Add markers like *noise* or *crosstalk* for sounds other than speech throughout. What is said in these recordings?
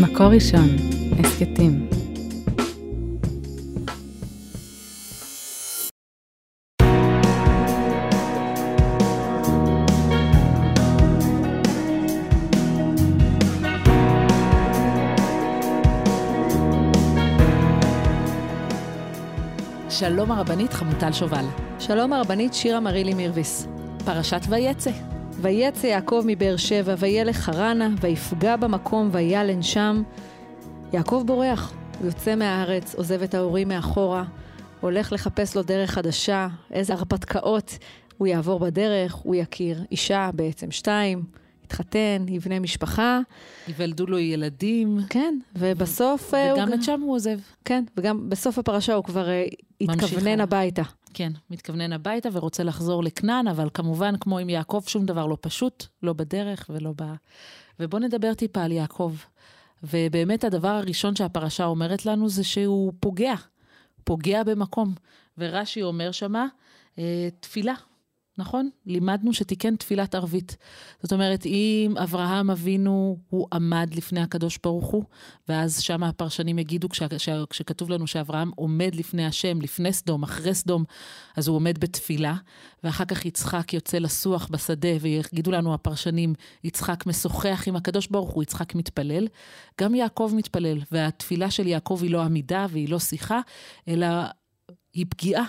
מקור ראשון, הסכתים. שלום הרבנית חמוטל שובל. שלום הרבנית שירה מרילי מירביס. פרשת ויצא. ויצא יעקב מבאר שבע, וילך חרנה, ויפגע במקום, וילן שם. יעקב בורח, הוא יוצא מהארץ, עוזב את ההורים מאחורה, הולך לחפש לו דרך חדשה, איזה הרפתקאות הוא יעבור בדרך, הוא יכיר אישה, בעצם שתיים, יתחתן, יבנה משפחה. ייוולדו לו ילדים. כן, ובסוף... אה, וגם הוא... את שם הוא עוזב. כן, וגם בסוף הפרשה הוא כבר אה, התכוונן הביתה. כן, מתכוונן הביתה ורוצה לחזור לכנען, אבל כמובן, כמו עם יעקב, שום דבר לא פשוט, לא בדרך ולא ב... ובואו נדבר טיפה על יעקב. ובאמת הדבר הראשון שהפרשה אומרת לנו זה שהוא פוגע, פוגע במקום. ורש"י אומר שמה, אה, תפילה, נכון? לימדנו שתיקן תפילת ערבית. זאת אומרת, אם אברהם אבינו, הוא עמד לפני הקדוש ברוך הוא, ואז שם הפרשנים יגידו, כש, כש, כשכתוב לנו שאברהם עומד לפני השם, לפני סדום, אחרי סדום, אז הוא עומד בתפילה, ואחר כך יצחק יוצא לסוח בשדה, ויגידו לנו הפרשנים, יצחק משוחח עם הקדוש ברוך הוא, יצחק מתפלל. גם יעקב מתפלל, והתפילה של יעקב היא לא עמידה והיא לא שיחה, אלא היא פגיעה.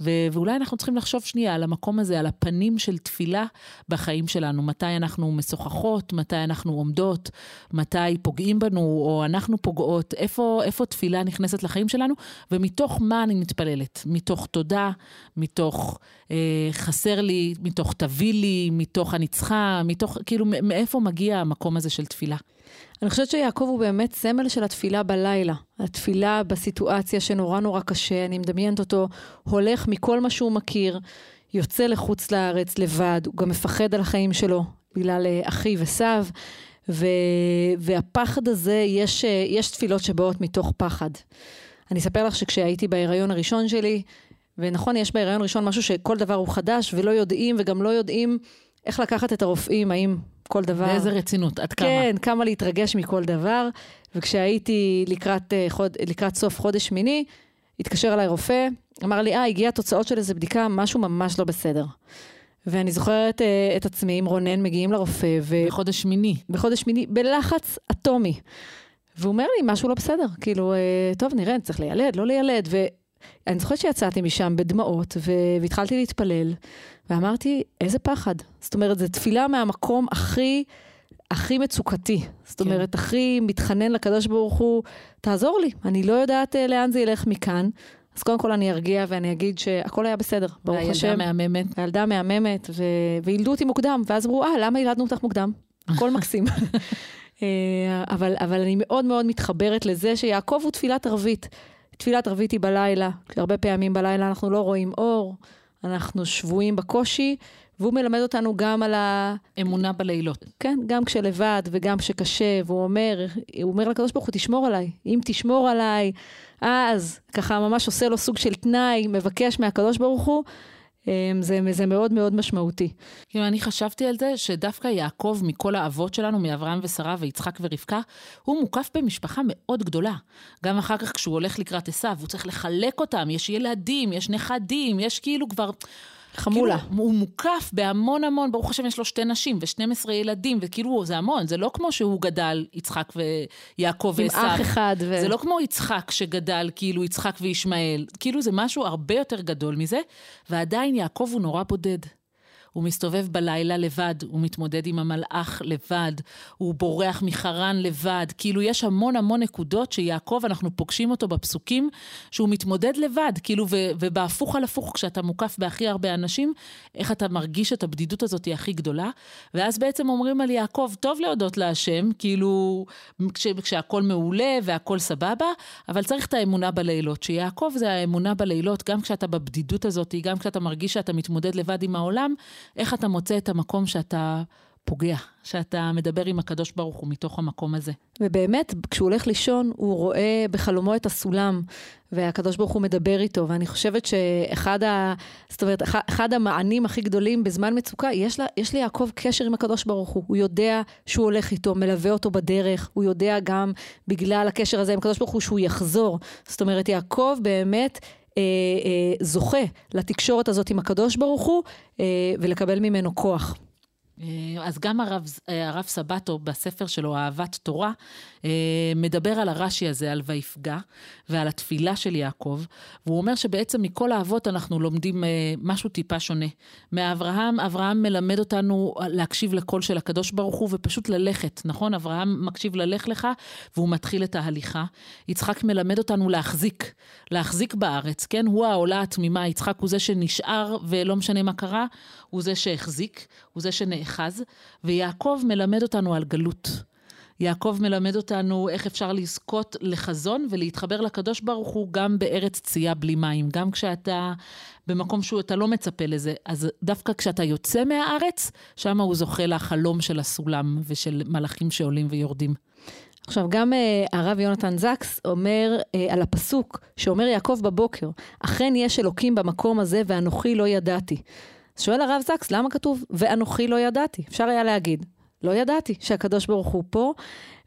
ו- ואולי אנחנו צריכים לחשוב שנייה על המקום הזה, על הפנים של תפילה בחיים שלנו. מתי אנחנו משוחחות, מתי אנחנו עומדות, מתי פוגעים בנו, או אנחנו פוגעות, איפה, איפה תפילה נכנסת לחיים שלנו, ומתוך מה אני מתפללת. מתוך תודה, מתוך אה, חסר לי, מתוך תביא לי, מתוך אני מתוך, כאילו, מאיפה מגיע המקום הזה של תפילה? אני חושבת שיעקב הוא באמת סמל של התפילה בלילה. התפילה בסיטואציה שנורא נורא קשה, אני מדמיינת אותו הולך מכל מה שהוא מכיר, יוצא לחוץ לארץ לבד, הוא גם מפחד על החיים שלו בגלל אה, אחיו וסב, ו... והפחד הזה, יש, אה, יש תפילות שבאות מתוך פחד. אני אספר לך שכשהייתי בהיריון הראשון שלי, ונכון, יש בהיריון ראשון משהו שכל דבר הוא חדש, ולא יודעים, וגם לא יודעים איך לקחת את הרופאים, האם כל דבר... באיזה רצינות, עד כמה. כן, כמה להתרגש מכל דבר. וכשהייתי לקראת, אה, חוד, לקראת סוף חודש שמיני, התקשר אליי רופא, אמר לי, אה, הגיע תוצאות של איזה בדיקה, משהו ממש לא בסדר. ואני זוכרת uh, את עצמי עם רונן מגיעים לרופא, ו... בחודש שמיני. בחודש שמיני, בלחץ אטומי. והוא אומר לי, משהו לא בסדר. כאילו, uh, טוב, נראה, צריך לילד, לא לילד. ואני זוכרת שיצאתי משם בדמעות, ו... והתחלתי להתפלל, ואמרתי, איזה פחד. זאת אומרת, זו תפילה מהמקום הכי, הכי מצוקתי. זאת כן. אומרת, הכי מתחנן לקדוש ברוך הוא, תעזור לי, אני לא יודעת uh, לאן זה ילך מכאן. אז קודם כל אני ארגיע ואני אגיד שהכל היה בסדר, ברוך השם. והילדה מהממת. הילדה מהממת, ו... וילדו אותי מוקדם, ואז אמרו, אה, למה ילדנו אותך מוקדם? הכל מקסים. *laughs* אבל, אבל אני מאוד מאוד מתחברת לזה שיעקב הוא תפילת ערבית. תפילת ערבית היא בלילה, הרבה פעמים בלילה אנחנו לא רואים אור, אנחנו שבויים בקושי, והוא מלמד אותנו גם על ה... אמונה בלילות. כן, גם כשלבד וגם כשקשה, והוא אומר, הוא אומר לקדוש ברוך הוא, תשמור עליי. אם תשמור עליי, אז ככה ממש עושה לו סוג של תנאי, מבקש מהקדוש ברוך הוא. זה, זה מאוד מאוד משמעותי. כאילו, אני חשבתי על זה שדווקא יעקב, מכל האבות שלנו, מאברהם ושרה ויצחק ורבקה, הוא מוקף במשפחה מאוד גדולה. גם אחר כך כשהוא הולך לקראת עשיו, הוא צריך לחלק אותם, יש ילדים, יש נכדים, יש כאילו כבר... חמולה. כאילו, הוא מוקף בהמון המון, ברוך השם יש לו שתי נשים ו-12 ילדים, וכאילו זה המון, זה לא כמו שהוא גדל, יצחק ויעקב ועשיו. עם אח אחד. ו... זה לא כמו יצחק שגדל, כאילו יצחק וישמעאל. כאילו זה משהו הרבה יותר גדול מזה, ועדיין יעקב הוא נורא בודד. הוא מסתובב בלילה לבד, הוא מתמודד עם המלאך לבד, הוא בורח מחרן לבד. כאילו, יש המון המון נקודות שיעקב, אנחנו פוגשים אותו בפסוקים, שהוא מתמודד לבד, כאילו, ו- ובהפוך על הפוך, כשאתה מוקף בהכי הרבה אנשים, איך אתה מרגיש את הבדידות הזאת היא הכי גדולה. ואז בעצם אומרים על יעקב, טוב להודות להשם, כאילו, כש- כשהכול מעולה והכול סבבה, אבל צריך את האמונה בלילות. שיעקב זה האמונה בלילות, גם כשאתה בבדידות הזאת, גם כשאתה מרגיש שאתה מתמודד לבד עם העולם, איך אתה מוצא את המקום שאתה פוגע, שאתה מדבר עם הקדוש ברוך הוא מתוך המקום הזה. ובאמת, כשהוא הולך לישון, הוא רואה בחלומו את הסולם, והקדוש ברוך הוא מדבר איתו, ואני חושבת שאחד ה... זאת אומרת, אחד המענים הכי גדולים בזמן מצוקה, יש, לה, יש ליעקב קשר עם הקדוש ברוך הוא. הוא יודע שהוא הולך איתו, מלווה אותו בדרך, הוא יודע גם בגלל הקשר הזה עם הקדוש ברוך הוא שהוא יחזור. זאת אומרת, יעקב באמת... אה, אה, זוכה לתקשורת הזאת עם הקדוש ברוך הוא אה, ולקבל ממנו כוח. אה, אז גם הרב, אה, הרב סבטו בספר שלו, אהבת תורה, אה, מדבר על הרש"י הזה, על ויפגע, ועל התפילה של יעקב, והוא אומר שבעצם מכל האבות אנחנו לומדים משהו טיפה שונה. מאברהם, אברהם מלמד אותנו להקשיב לקול של הקדוש ברוך הוא ופשוט ללכת, נכון? אברהם מקשיב ללך לך, והוא מתחיל את ההליכה. יצחק מלמד אותנו להחזיק, להחזיק בארץ, כן? הוא העולה התמימה, יצחק הוא זה שנשאר ולא משנה מה קרה, הוא זה שהחזיק, הוא זה שנאחז, ויעקב מלמד אותנו על גלות. יעקב מלמד אותנו איך אפשר לזכות לחזון ולהתחבר לקדוש ברוך הוא גם בארץ צייה בלי מים, גם כשאתה במקום שאתה לא מצפה לזה. אז דווקא כשאתה יוצא מהארץ, שם הוא זוכה לחלום של הסולם ושל מלאכים שעולים ויורדים. עכשיו, גם uh, הרב יונתן זקס אומר uh, על הפסוק שאומר יעקב בבוקר, אכן יש אלוקים במקום הזה ואנוכי לא ידעתי. אז שואל הרב זקס, למה כתוב ואנוכי לא ידעתי? אפשר היה להגיד, לא ידעתי שהקדוש ברוך הוא פה,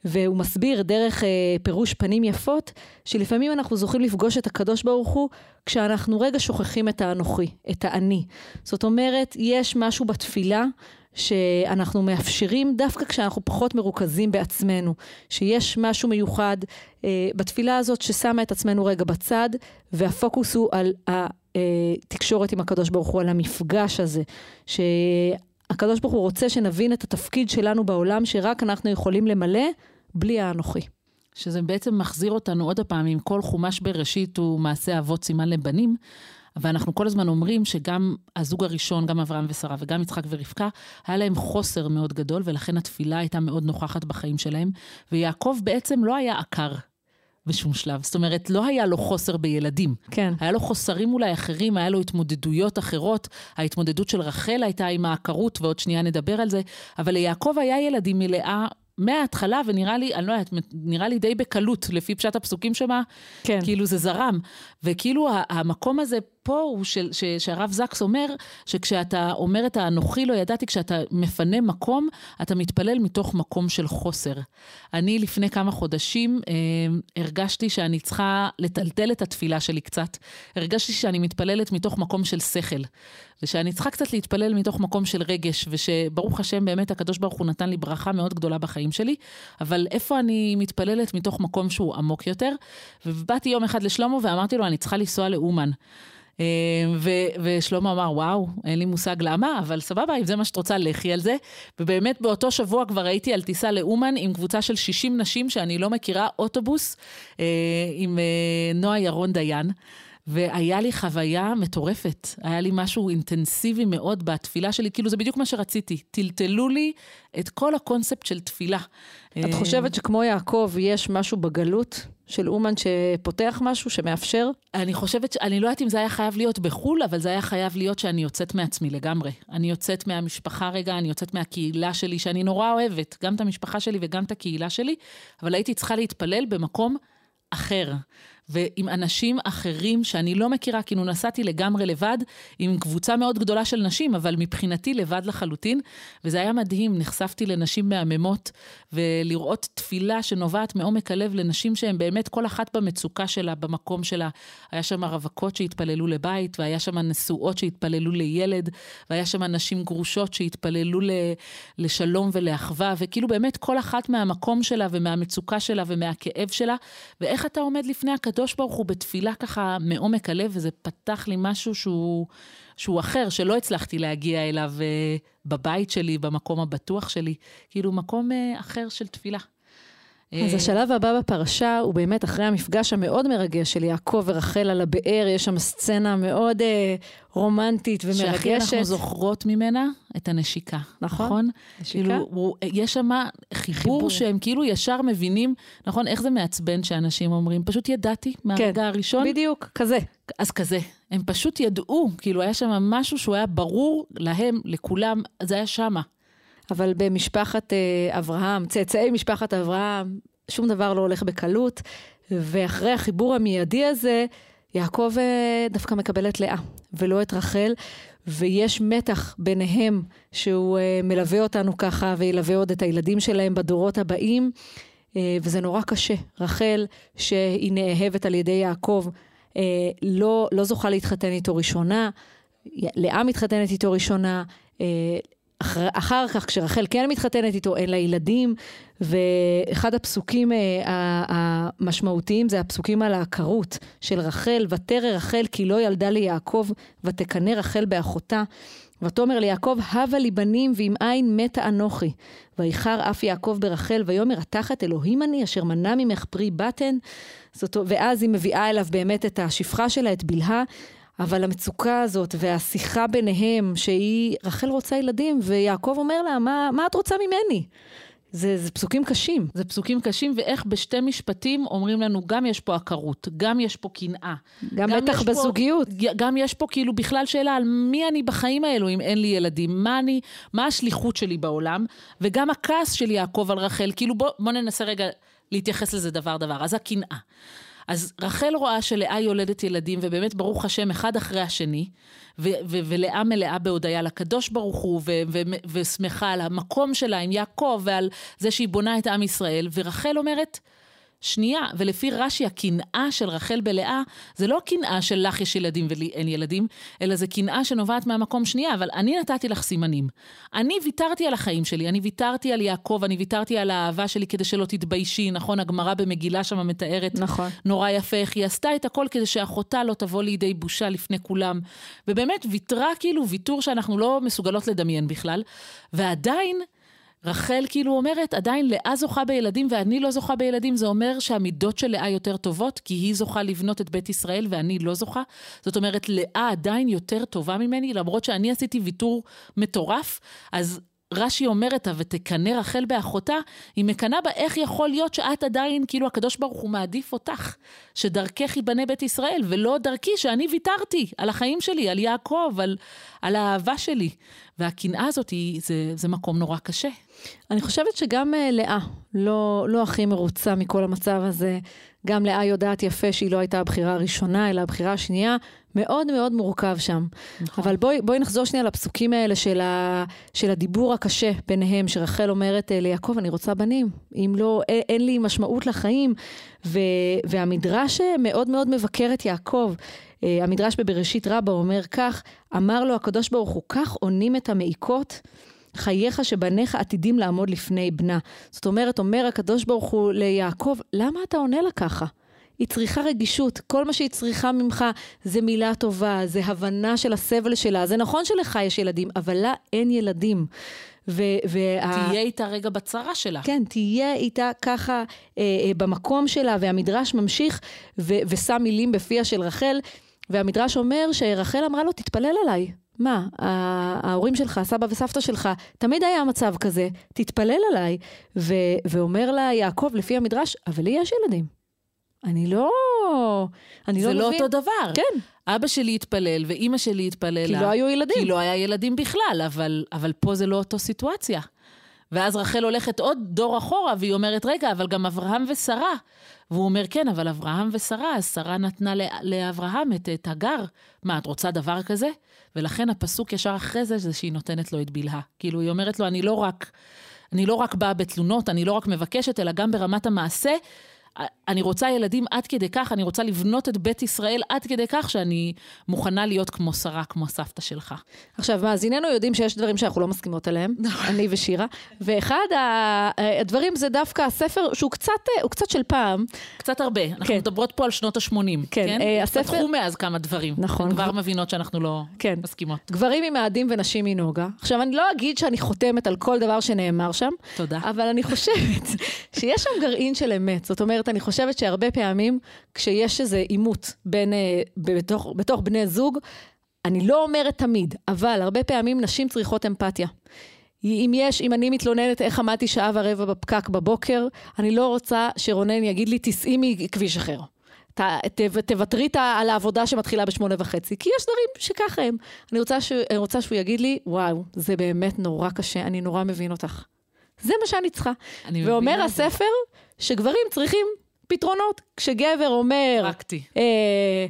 והוא מסביר דרך אה, פירוש פנים יפות, שלפעמים אנחנו זוכים לפגוש את הקדוש ברוך הוא כשאנחנו רגע שוכחים את האנוכי, את האני. זאת אומרת, יש משהו בתפילה שאנחנו מאפשרים דווקא כשאנחנו פחות מרוכזים בעצמנו, שיש משהו מיוחד אה, בתפילה הזאת ששמה את עצמנו רגע בצד, והפוקוס הוא על התקשורת עם הקדוש ברוך הוא, על המפגש הזה, שהקדוש ברוך הוא רוצה שנבין את התפקיד שלנו בעולם, שרק אנחנו יכולים למלא בלי האנוכי. שזה בעצם מחזיר אותנו עוד פעם, אם כל חומש בראשית הוא מעשה אבות סימן לבנים, ואנחנו כל הזמן אומרים שגם הזוג הראשון, גם אברהם ושרה וגם יצחק ורבקה, היה להם חוסר מאוד גדול, ולכן התפילה הייתה מאוד נוכחת בחיים שלהם. ויעקב בעצם לא היה עקר בשום שלב. זאת אומרת, לא היה לו חוסר בילדים. כן. היה לו חוסרים אולי אחרים, היה לו התמודדויות אחרות. ההתמודדות של רחל הייתה עם העקרות, ועוד שנייה נדבר על זה. אבל ליעקב היה ילדים מלאה מההתחלה, ונראה לי, אני לא יודעת, נראה לי די בקלות, לפי פשט הפסוקים שמה, כן. כאילו זה זרם. וכאילו המקום הזה פה הוא של, ש, שהרב זקס אומר, שכשאתה אומר את האנוכי לא ידעתי, כשאתה מפנה מקום, אתה מתפלל מתוך מקום של חוסר. אני לפני כמה חודשים אה, הרגשתי שאני צריכה לטלטל את התפילה שלי קצת. הרגשתי שאני מתפללת מתוך מקום של שכל, ושאני צריכה קצת להתפלל מתוך מקום של רגש, ושברוך השם באמת הקדוש ברוך הוא נתן לי ברכה מאוד גדולה בחיים שלי, אבל איפה אני מתפללת מתוך מקום שהוא עמוק יותר? ובאתי יום אחד לשלמה ואמרתי לו, אני צריכה לנסוע לאומן. אה, ושלמה אמר, וואו, אין לי מושג למה, אבל סבבה, אם זה מה שאת רוצה, לכי על זה. ובאמת באותו שבוע כבר הייתי על טיסה לאומן עם קבוצה של 60 נשים שאני לא מכירה, אוטובוס, אה, עם אה, נועה ירון דיין. והיה לי חוויה מטורפת. היה לי משהו אינטנסיבי מאוד בתפילה שלי, כאילו זה בדיוק מה שרציתי. טלטלו לי את כל הקונספט של תפילה. את חושבת שכמו יעקב יש משהו בגלות של אומן שפותח משהו, שמאפשר? אני חושבת, אני לא יודעת אם זה היה חייב להיות בחו"ל, אבל זה היה חייב להיות שאני יוצאת מעצמי לגמרי. אני יוצאת מהמשפחה רגע, אני יוצאת מהקהילה שלי, שאני נורא אוהבת, גם את המשפחה שלי וגם את הקהילה שלי, אבל הייתי צריכה להתפלל במקום אחר. ועם אנשים אחרים שאני לא מכירה, כאילו נסעתי לגמרי לבד, עם קבוצה מאוד גדולה של נשים, אבל מבחינתי לבד לחלוטין, וזה היה מדהים, נחשפתי לנשים מהממות, ולראות תפילה שנובעת מעומק הלב לנשים שהן באמת כל אחת במצוקה שלה, במקום שלה. היה שם רווקות שהתפללו לבית, והיה שם נשואות שהתפללו לילד, והיה שם נשים גרושות שהתפללו לשלום ולאחווה, וכאילו באמת כל אחת מהמקום שלה ומהמצוקה שלה ומהכאב שלה, ואיך אתה עומד לפני הקדוש הקדוש ברוך הוא בתפילה ככה מעומק הלב, וזה פתח לי משהו שהוא, שהוא אחר, שלא הצלחתי להגיע אליו uh, בבית שלי, במקום הבטוח שלי, כאילו מקום uh, אחר של תפילה. אז השלב הבא בפרשה הוא באמת אחרי המפגש המאוד מרגש של יעקב ורחל על הבאר, יש שם סצנה מאוד אה, רומנטית ומרגשת. שהכי אנחנו זוכרות ממנה את הנשיקה, נכון? נכון? נשיקה? כאילו, הוא, יש שם חיבור, חיבור שהם כאילו ישר מבינים, נכון? איך זה מעצבן שאנשים אומרים, פשוט ידעתי מהרגע כן, הראשון. בדיוק, כזה. אז כזה. הם פשוט ידעו, כאילו היה שם משהו שהוא היה ברור להם, לכולם, זה היה שמה. אבל במשפחת אה, אברהם, צאצאי משפחת אברהם, שום דבר לא הולך בקלות, ואחרי החיבור המיידי הזה, יעקב אה, דווקא מקבל את לאה, ולא את רחל, ויש מתח ביניהם שהוא אה, מלווה אותנו ככה, וילווה עוד את הילדים שלהם בדורות הבאים, וזה נורא קשה. רחל, שהיא נאהבת על ידי יעקב, לא, לא זוכה להתחתן איתו ראשונה, לאה מתחתנת איתו ראשונה, אחר, אחר כך, כשרחל כן מתחתנת איתו, אין לה ילדים, ואחד הפסוקים אה, המשמעותיים זה הפסוקים על העקרות של רחל, ותרא רחל כי לא ילדה ליעקב, ותקנא רחל באחותה. ותאמר ליעקב, הבה לי בנים, ואם אין מתה אנוכי. ויחר אף יעקב ברחל, ויאמר, התחת אלוהים אני, אשר מנע ממך פרי בטן. זאת, ואז היא מביאה אליו באמת את השפחה שלה, את בלהה. אבל המצוקה הזאת והשיחה ביניהם, שהיא, רחל רוצה ילדים, ויעקב אומר לה, מה, מה את רוצה ממני? זה, זה פסוקים קשים. זה פסוקים קשים, ואיך בשתי משפטים אומרים לנו, גם יש פה עקרות, גם יש פה קנאה. גם, גם מתח בזוגיות. פה, גם יש פה כאילו בכלל שאלה על מי אני בחיים האלו אם אין לי ילדים, מה אני, מה השליחות שלי בעולם, וגם הכעס של יעקב על רחל, כאילו בוא, בוא ננסה רגע להתייחס לזה דבר דבר. אז הקנאה. אז רחל רואה שלאה יולדת ילדים, ובאמת, ברוך השם, אחד אחרי השני, ו- ו- ולאה מלאה בהודיה לקדוש ברוך הוא, ו- ו- ושמחה על המקום שלה עם יעקב, ועל זה שהיא בונה את עם ישראל, ורחל אומרת, שנייה, ולפי רש"י, הקנאה של רחל בלאה, זה לא קנאה של לך יש ילדים ולי אין ילדים, אלא זה קנאה שנובעת מהמקום שנייה, אבל אני נתתי לך סימנים. אני ויתרתי על החיים שלי, אני ויתרתי על יעקב, אני ויתרתי על האהבה שלי כדי שלא תתביישי, נכון? הגמרא במגילה שם מתארת נכון. נורא יפה איך היא עשתה את הכל כדי שאחותה לא תבוא לידי בושה לפני כולם. ובאמת ויתרה כאילו ויתור שאנחנו לא מסוגלות לדמיין בכלל, ועדיין... רחל כאילו אומרת, עדיין לאה זוכה בילדים ואני לא זוכה בילדים, זה אומר שהמידות של לאה יותר טובות, כי היא זוכה לבנות את בית ישראל ואני לא זוכה. זאת אומרת, לאה עדיין יותר טובה ממני, למרות שאני עשיתי ויתור מטורף, אז רש"י אומרת, ותקנא רחל באחותה, היא מקנאה בה איך יכול להיות שאת עדיין, כאילו הקדוש ברוך הוא מעדיף אותך, שדרכך ייבנה בית ישראל, ולא דרכי, שאני ויתרתי על החיים שלי, על יעקב, על, על האהבה שלי. והקנאה הזאת, היא, זה, זה מקום נורא קשה. אני חושבת שגם uh, לאה לא, לא הכי מרוצה מכל המצב הזה. גם לאה יודעת יפה שהיא לא הייתה הבחירה הראשונה, אלא הבחירה השנייה. מאוד מאוד מורכב שם. נכון. אבל בואי, בואי נחזור שנייה לפסוקים האלה של, ה, של הדיבור הקשה ביניהם, שרחל אומרת אה, ליעקב, אני רוצה בנים. אם לא, אין, אין לי משמעות לחיים. ו, והמדרש אה, מאוד מאוד מבקר את יעקב. המדרש בבראשית רבה אומר כך, אמר לו הקדוש ברוך הוא, כך עונים את המעיקות. חייך שבניך עתידים לעמוד לפני בנה. זאת אומרת, אומר הקדוש ברוך הוא ליעקב, למה אתה עונה לה ככה? היא צריכה רגישות, כל מה שהיא צריכה ממך זה מילה טובה, זה הבנה של הסבל שלה. זה נכון שלך יש ילדים, אבל לה אין ילדים. ו- וה... תהיה איתה רגע בצרה שלה. כן, תהיה איתה ככה אה, אה, במקום שלה, והמדרש ממשיך ו- ושם מילים בפיה של רחל, והמדרש אומר שרחל אמרה לו, תתפלל עליי. מה, ההורים שלך, סבא וסבתא שלך, תמיד היה מצב כזה, תתפלל עליי. ו- ואומר לה יעקב, לפי המדרש, אבל לי יש ילדים. אני לא... אני לא מבין. זה לא אותו דבר. כן. אבא שלי התפלל ואימא שלי התפללה. כי לא היו ילדים. כי לא היה ילדים בכלל, אבל, אבל פה זה לא אותו סיטואציה. ואז רחל הולכת עוד דור אחורה, והיא אומרת, רגע, אבל גם אברהם ושרה. והוא אומר, כן, אבל אברהם ושרה, אז שרה נתנה לאברהם את, את הגר. מה, את רוצה דבר כזה? ולכן הפסוק ישר אחרי זה, זה שהיא נותנת לו את בלהה. כאילו, היא אומרת לו, אני לא רק, אני לא רק באה בתלונות, אני לא רק מבקשת, אלא גם ברמת המעשה, אני רוצה ילדים עד כדי כך, אני רוצה לבנות את בית ישראל עד כדי כך שאני מוכנה להיות כמו שרה, כמו סבתא שלך. עכשיו, מאזיננו יודעים שיש דברים שאנחנו לא מסכימות עליהם, נכון. אני ושירה, ואחד הדברים זה דווקא הספר שהוא קצת, הוא קצת של פעם. קצת הרבה, אנחנו כן. מדברות פה על שנות ה-80, כן? כן? אה, הספר... פתחו מאז כמה דברים. נכון. כבר מבינות שאנחנו לא כן. מסכימות. גברים ממאדים ונשים מנוגה. עכשיו, אני לא אגיד שאני חותמת על כל דבר שנאמר שם. תודה. אבל אני חושבת *laughs* שיש שם גרעין של אמת. זאת אומרת, אני חושבת שהרבה פעמים כשיש איזה עימות בין, אה, בתוך, בתוך בני זוג, אני לא אומרת תמיד, אבל הרבה פעמים נשים צריכות אמפתיה. אם יש, אם אני מתלוננת איך עמדתי שעה ורבע בפקק בבוקר, אני לא רוצה שרונן יגיד לי, תיסעי מכביש אחר. תוותרי על העבודה שמתחילה בשמונה וחצי, כי יש דברים שככה הם. אני רוצה, ש, אני רוצה שהוא יגיד לי, וואו, זה באמת נורא קשה, אני נורא מבין אותך. זה מה שאני צריכה. ואומר הספר שגברים צריכים פתרונות. כשגבר אומר... פרקטי. אה,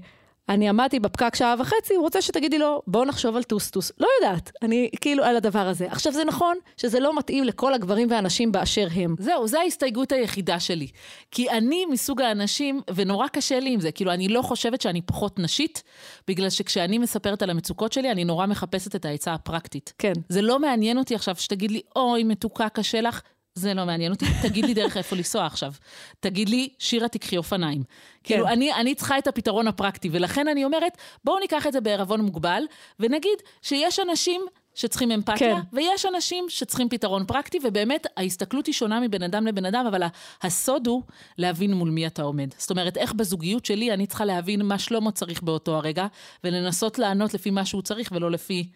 אני עמדתי בפקק שעה וחצי, הוא רוצה שתגידי לו, בואו נחשוב על טוסטוס. לא יודעת, אני כאילו על הדבר הזה. עכשיו, זה נכון שזה לא מתאים לכל הגברים והנשים באשר הם. זהו, זו ההסתייגות היחידה שלי. כי אני מסוג האנשים, ונורא קשה לי עם זה, כאילו, אני לא חושבת שאני פחות נשית, בגלל שכשאני מספרת על המצוקות שלי, אני נורא מחפשת את העצה הפרקטית. כן. זה לא מעניין אותי עכשיו שתגיד לי, אוי, מתוקה, קשה לך. זה לא מעניין אותי, *laughs* תגיד לי דרך איפה לנסוע עכשיו. תגיד לי, שירה, תקחי אופניים. כן. כאילו, אני, אני צריכה את הפתרון הפרקטי, ולכן אני אומרת, בואו ניקח את זה בערבון מוגבל, ונגיד שיש אנשים שצריכים אמפתיה, כן. ויש אנשים שצריכים פתרון פרקטי, ובאמת ההסתכלות היא שונה מבן אדם לבן אדם, אבל הסוד הוא להבין מול מי אתה עומד. זאת אומרת, איך בזוגיות שלי אני צריכה להבין מה שלמה צריך באותו הרגע, ולנסות לענות לפי מה שהוא צריך, ולא לפי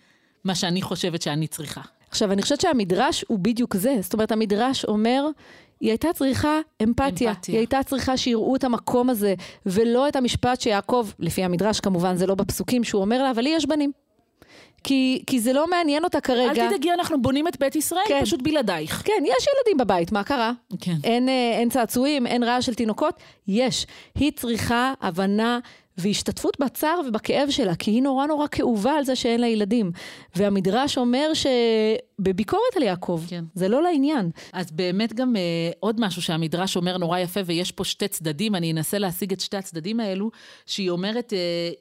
מה שאני חושבת שאני צריכה. עכשיו, אני חושבת שהמדרש הוא בדיוק זה. זאת אומרת, המדרש אומר, היא הייתה צריכה אמפתיה. אמפתיה. היא הייתה צריכה שיראו את המקום הזה, ולא את המשפט שיעקב, לפי המדרש כמובן, זה לא בפסוקים, שהוא אומר לה, אבל לי יש בנים. כי, כי זה לא מעניין אותה כרגע. אל תדאגי, אנחנו בונים את בית ישראל כן. פשוט בלעדייך. כן, יש ילדים בבית, מה קרה? כן. אין, אה, אין צעצועים, אין רעש של תינוקות? יש. היא צריכה הבנה והשתתפות בצער ובכאב שלה, כי היא נורא נורא כאובה על זה שאין לה ילדים. והמדרש אומר שבביקורת על יעקב, כן. זה לא לעניין. אז באמת גם אה, עוד משהו שהמדרש אומר נורא יפה, ויש פה שתי צדדים, אני אנסה להשיג את שתי הצדדים האלו, שהיא אומרת, אה,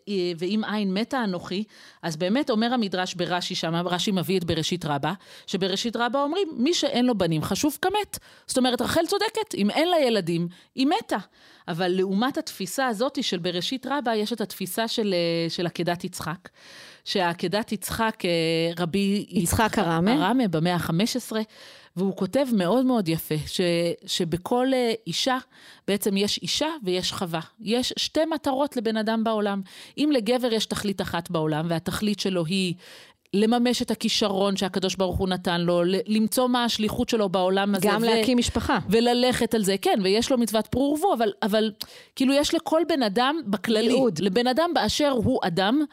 אה, ואם עין מתה אנוכי, אז באמת אומר המדרש ברש"י שם, רש"י מביא את בראשית רבה, שבראשית רבה אומרים, מי שאין לו בנים חשוב כמת. זאת אומרת, רחל צודקת, אם אין לה ילדים, היא מתה. אבל לעומת התפיסה הזאת של בראשית רבה, יש את התפיסה של, אה, של עקדת יצחק. שעקדת יצחק, אה, רבי יצחק הרמה, הרמה במאה ה-15, והוא כותב מאוד מאוד יפה, ש, שבכל אה, אישה, בעצם יש אישה ויש חווה. יש שתי מטרות לבן אדם בעולם. אם לגבר יש תכלית אחת בעולם, והתכלית שלו היא לממש את הכישרון שהקדוש ברוך הוא נתן לו, למצוא מה השליחות שלו בעולם הזה. גם ו- להקים משפחה. וללכת על זה, כן, ויש לו מצוות פרו ורבו, אבל, אבל כאילו יש לכל בן אדם בכללי, ייעוד. לבן אדם באשר הוא אדם,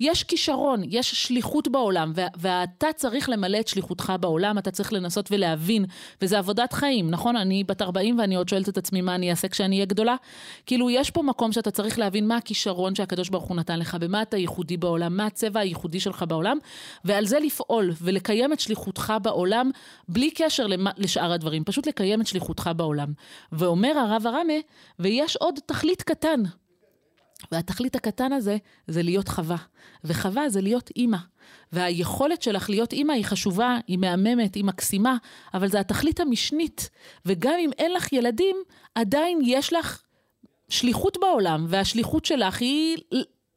יש כישרון, יש שליחות בעולם, ואתה צריך למלא את שליחותך בעולם, אתה צריך לנסות ולהבין, וזה עבודת חיים, נכון? אני בת 40 ואני עוד שואלת את עצמי מה אני אעשה כשאני אהיה גדולה. כאילו, יש פה מקום שאתה צריך להבין מה הכישרון שהקדוש ברוך הוא נתן לך, במה אתה ייחודי בעולם, מה הצבע הייחודי שלך בעולם, ועל זה לפעול ולקיים את שליחותך בעולם, בלי קשר למה, לשאר הדברים, פשוט לקיים את שליחותך בעולם. ואומר הרב הרמה, ויש עוד תכלית קטן. והתכלית הקטן הזה זה להיות חווה. וחווה זה להיות אימא. והיכולת שלך להיות אימא היא חשובה, היא מהממת, היא מקסימה, אבל זו התכלית המשנית. וגם אם אין לך ילדים, עדיין יש לך שליחות בעולם, והשליחות שלך היא...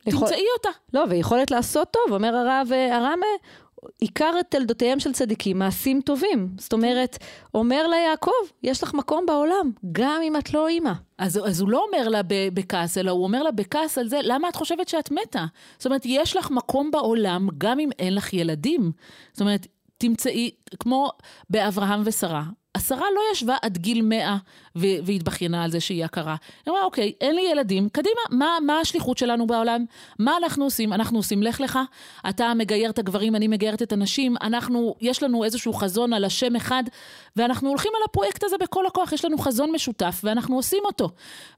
יכול... תמצאי אותה. לא, ויכולת לעשות טוב, אומר הרב הרמה, עיקר תלדותיהם של צדיקים, מעשים טובים. זאת אומרת, אומר לה יעקב, יש לך מקום בעולם, גם אם את לא אימא. אז, אז הוא לא אומר לה בכעס, אלא הוא אומר לה בכעס על זה, למה את חושבת שאת מתה? זאת אומרת, יש לך מקום בעולם, גם אם אין לך ילדים. זאת אומרת, תמצאי, כמו באברהם ושרה, השרה לא ישבה עד גיל מאה והתבכיינה על זה שהיא הכרה. היא אמרה, אוקיי, אין לי ילדים, קדימה, מה, מה השליחות שלנו בעולם? מה אנחנו עושים? אנחנו עושים לך לך, אתה מגייר את הגברים, אני מגיירת את הנשים, אנחנו, יש לנו איזשהו חזון על השם אחד, ואנחנו הולכים על הפרויקט הזה בכל הכוח, יש לנו חזון משותף, ואנחנו עושים אותו.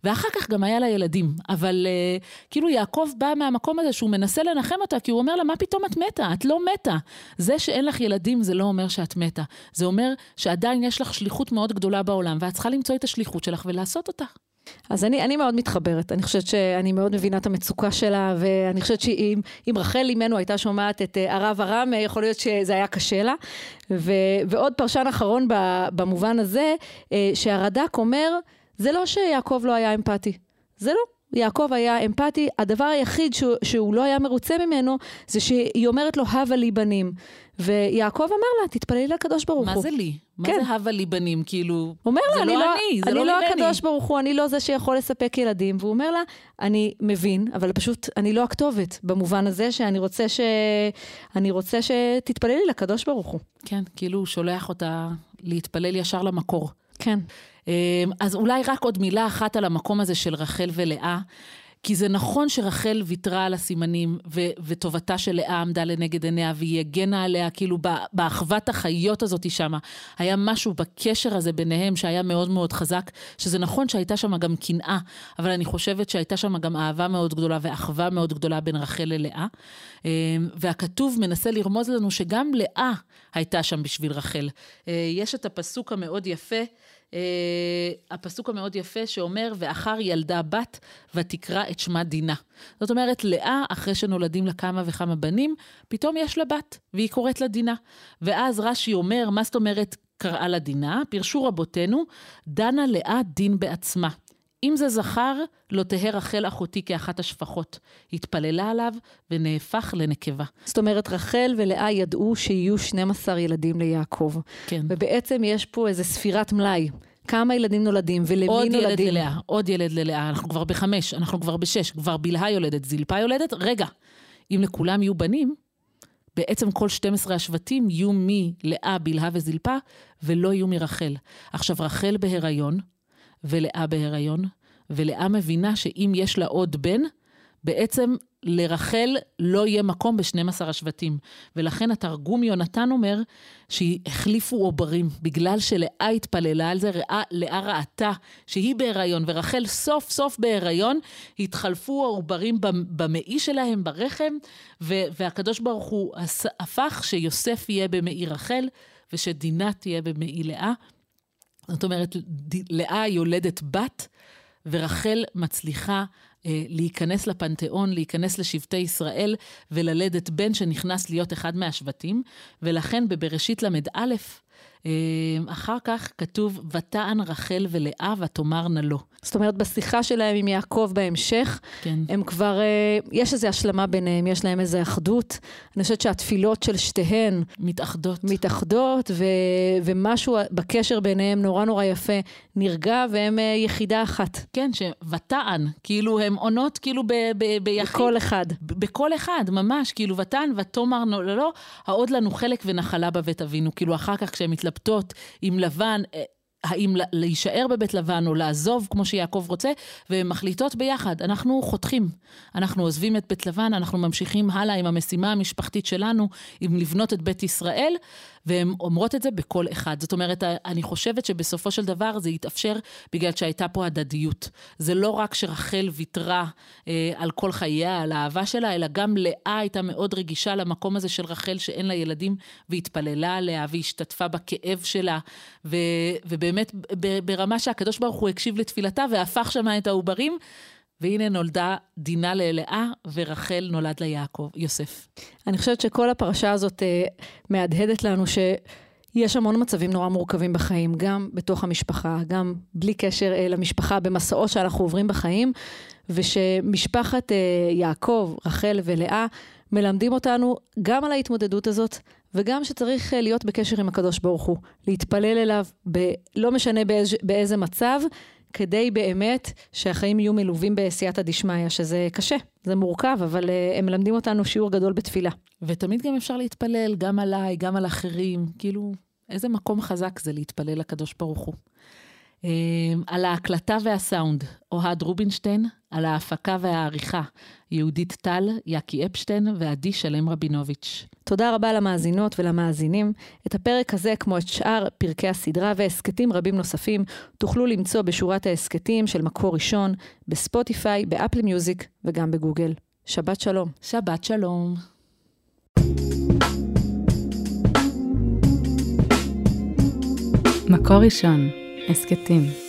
ואחר כך גם היה לה ילדים, אבל uh, כאילו יעקב בא מהמקום הזה שהוא מנסה לנחם אותה, כי הוא אומר לה, מה פתאום את מתה? את לא מתה. זה שאין לך ילדים זה לא אומר שאת מתה. זה אומר שעדיין יש לך שליחות מאוד גדולה בעולם, ואת צריכה למצוא את השליחות שלך ולעשות אותה. אז אני, אני מאוד מתחברת, אני חושבת שאני מאוד מבינה את המצוקה שלה, ואני חושבת שאם רחל אימנו הייתה שומעת את אה, הרב ארם, יכול להיות שזה היה קשה לה. ו, ועוד פרשן אחרון במובן הזה, אה, שהרד"ק אומר, זה לא שיעקב לא היה אמפתי, זה לא. יעקב היה אמפתי, הדבר היחיד שהוא, שהוא לא היה מרוצה ממנו, זה שהיא אומרת לו, הבה לי בנים. ויעקב אמר לה, תתפללי לקדוש ברוך הוא. מה זה לי? כן. מה זה הבה לי בנים? כאילו, אומר לה, זה אני לא, לא אני, זה אני לא, לא ממני. הקדוש ברוך הוא, אני לא זה שיכול לספק ילדים. והוא אומר לה, אני מבין, אבל פשוט, אני לא הכתובת, במובן הזה שאני רוצה, ש... אני רוצה שתתפללי לקדוש ברוך הוא. כן, כאילו הוא שולח אותה להתפלל ישר למקור. כן. אז אולי רק עוד מילה אחת על המקום הזה של רחל ולאה. כי זה נכון שרחל ויתרה על הסימנים, ו- וטובתה של לאה עמדה לנגד עיניה, והיא הגנה עליה, כאילו באחוות החיות הזאת שמה. היה משהו בקשר הזה ביניהם שהיה מאוד מאוד חזק, שזה נכון שהייתה שם גם קנאה, אבל אני חושבת שהייתה שם גם אהבה מאוד גדולה ואחווה מאוד גדולה בין רחל ללאה. אמ, והכתוב מנסה לרמוז לנו שגם לאה הייתה שם בשביל רחל. אה, יש את הפסוק המאוד יפה. Uh, הפסוק המאוד יפה שאומר, ואחר ילדה בת ותקרא את שמה דינה. זאת אומרת, לאה, אחרי שנולדים לה כמה וכמה בנים, פתאום יש לה בת, והיא קוראת לה דינה. ואז רש"י אומר, מה זאת אומרת קראה לה דינה? פירשו רבותינו, דנה לאה דין בעצמה. אם זה זכר, לא תהא רחל אחותי כאחת השפחות. התפללה עליו ונהפך לנקבה. זאת אומרת, רחל ולאה ידעו שיהיו 12 ילדים ליעקב. כן. ובעצם יש פה איזו ספירת מלאי. כמה ילדים נולדים ולמי עוד נולדים. עוד ילד ללאה, עוד ילד ללאה. אנחנו כבר בחמש, אנחנו כבר בשש, כבר בלהה יולדת, זלפה יולדת. רגע, אם לכולם יהיו בנים, בעצם כל 12 השבטים יהיו מלאה, בלהה וזלפה, ולא יהיו מרחל. עכשיו, רחל בהיריון, ולאה בהיריון, ולאה מבינה שאם יש לה עוד בן, בעצם לרחל לא יהיה מקום ב-12 השבטים. ולכן התרגום יונתן אומר שהחליפו עוברים, בגלל שלאה התפללה על זה, לאה ראתה שהיא בהיריון, ורחל סוף סוף בהיריון, התחלפו העוברים במעי שלהם, ברחם, והקדוש ברוך הוא הפך שיוסף יהיה במעי רחל, ושדינה תהיה במעי לאה. זאת אומרת, לאה יולדת בת, ורחל מצליחה אה, להיכנס לפנתיאון, להיכנס לשבטי ישראל וללדת בן שנכנס להיות אחד מהשבטים, ולכן בבראשית ל"א, אחר כך כתוב, ותען רחל ולאה ותאמרנה לו. זאת אומרת, בשיחה שלהם עם יעקב בהמשך, כן. הם כבר, אה, יש איזו השלמה ביניהם, יש להם איזו אחדות. אני חושבת שהתפילות של שתיהן... מתאחדות. מתאחדות, ו, ומשהו בקשר ביניהם נורא נורא יפה נרגע, והם אה, יחידה אחת. כן, שוותען, כאילו הם עונות כאילו ב, ב, ביחיד. בכל אחד. בכל אחד, ממש, כאילו ותען ותאמר לא, לא, העוד לנו חלק ונחלה בבית אבינו. כאילו אחר כך כשהם מתלבטות עם לבן, אה, האם להישאר בבית לבן או לעזוב כמו שיעקב רוצה, והן מחליטות ביחד, אנחנו חותכים. אנחנו עוזבים את בית לבן, אנחנו ממשיכים הלאה עם המשימה המשפחתית שלנו, עם לבנות את בית ישראל, והן אומרות את זה בקול אחד. זאת אומרת, אני חושבת שבסופו של דבר זה יתאפשר בגלל שהייתה פה הדדיות. זה לא רק שרחל ויתרה אה, על כל חייה, על האהבה שלה, אלא גם לאה הייתה מאוד רגישה למקום הזה של רחל שאין לה ילדים, והתפללה עליה והשתתפה בכאב שלה, ו, ובאמת ברמה שהקדוש ברוך הוא הקשיב לתפילתה והפך שמה את העוברים. והנה נולדה דינה ללאה, ורחל נולד ליעקב, יוסף. אני חושבת שכל הפרשה הזאת uh, מהדהדת לנו שיש המון מצבים נורא מורכבים בחיים, גם בתוך המשפחה, גם בלי קשר uh, למשפחה, במסעות שאנחנו עוברים בחיים, ושמשפחת uh, יעקב, רחל ולאה, מלמדים אותנו גם על ההתמודדות הזאת, וגם שצריך להיות בקשר עם הקדוש ברוך הוא, להתפלל אליו, ב- לא משנה באיז, באיזה מצב, כדי באמת שהחיים יהיו מלווים בעשייתא דשמיא, שזה קשה, זה מורכב, אבל uh, הם מלמדים אותנו שיעור גדול בתפילה. ותמיד גם אפשר להתפלל, גם עליי, גם על אחרים, כאילו, איזה מקום חזק זה להתפלל לקדוש ברוך הוא. Uh, על ההקלטה והסאונד, אוהד רובינשטיין, על ההפקה והעריכה, יהודית טל, יאקי אפשטיין ועדי שלם רבינוביץ'. תודה רבה למאזינות ולמאזינים. את הפרק הזה, כמו את שאר פרקי הסדרה והסכתים רבים נוספים, תוכלו למצוא בשורת ההסכתים של מקור ראשון, בספוטיפיי, באפל מיוזיק וגם בגוגל. שבת שלום. שבת שלום. מקור ראשון, הסכתים.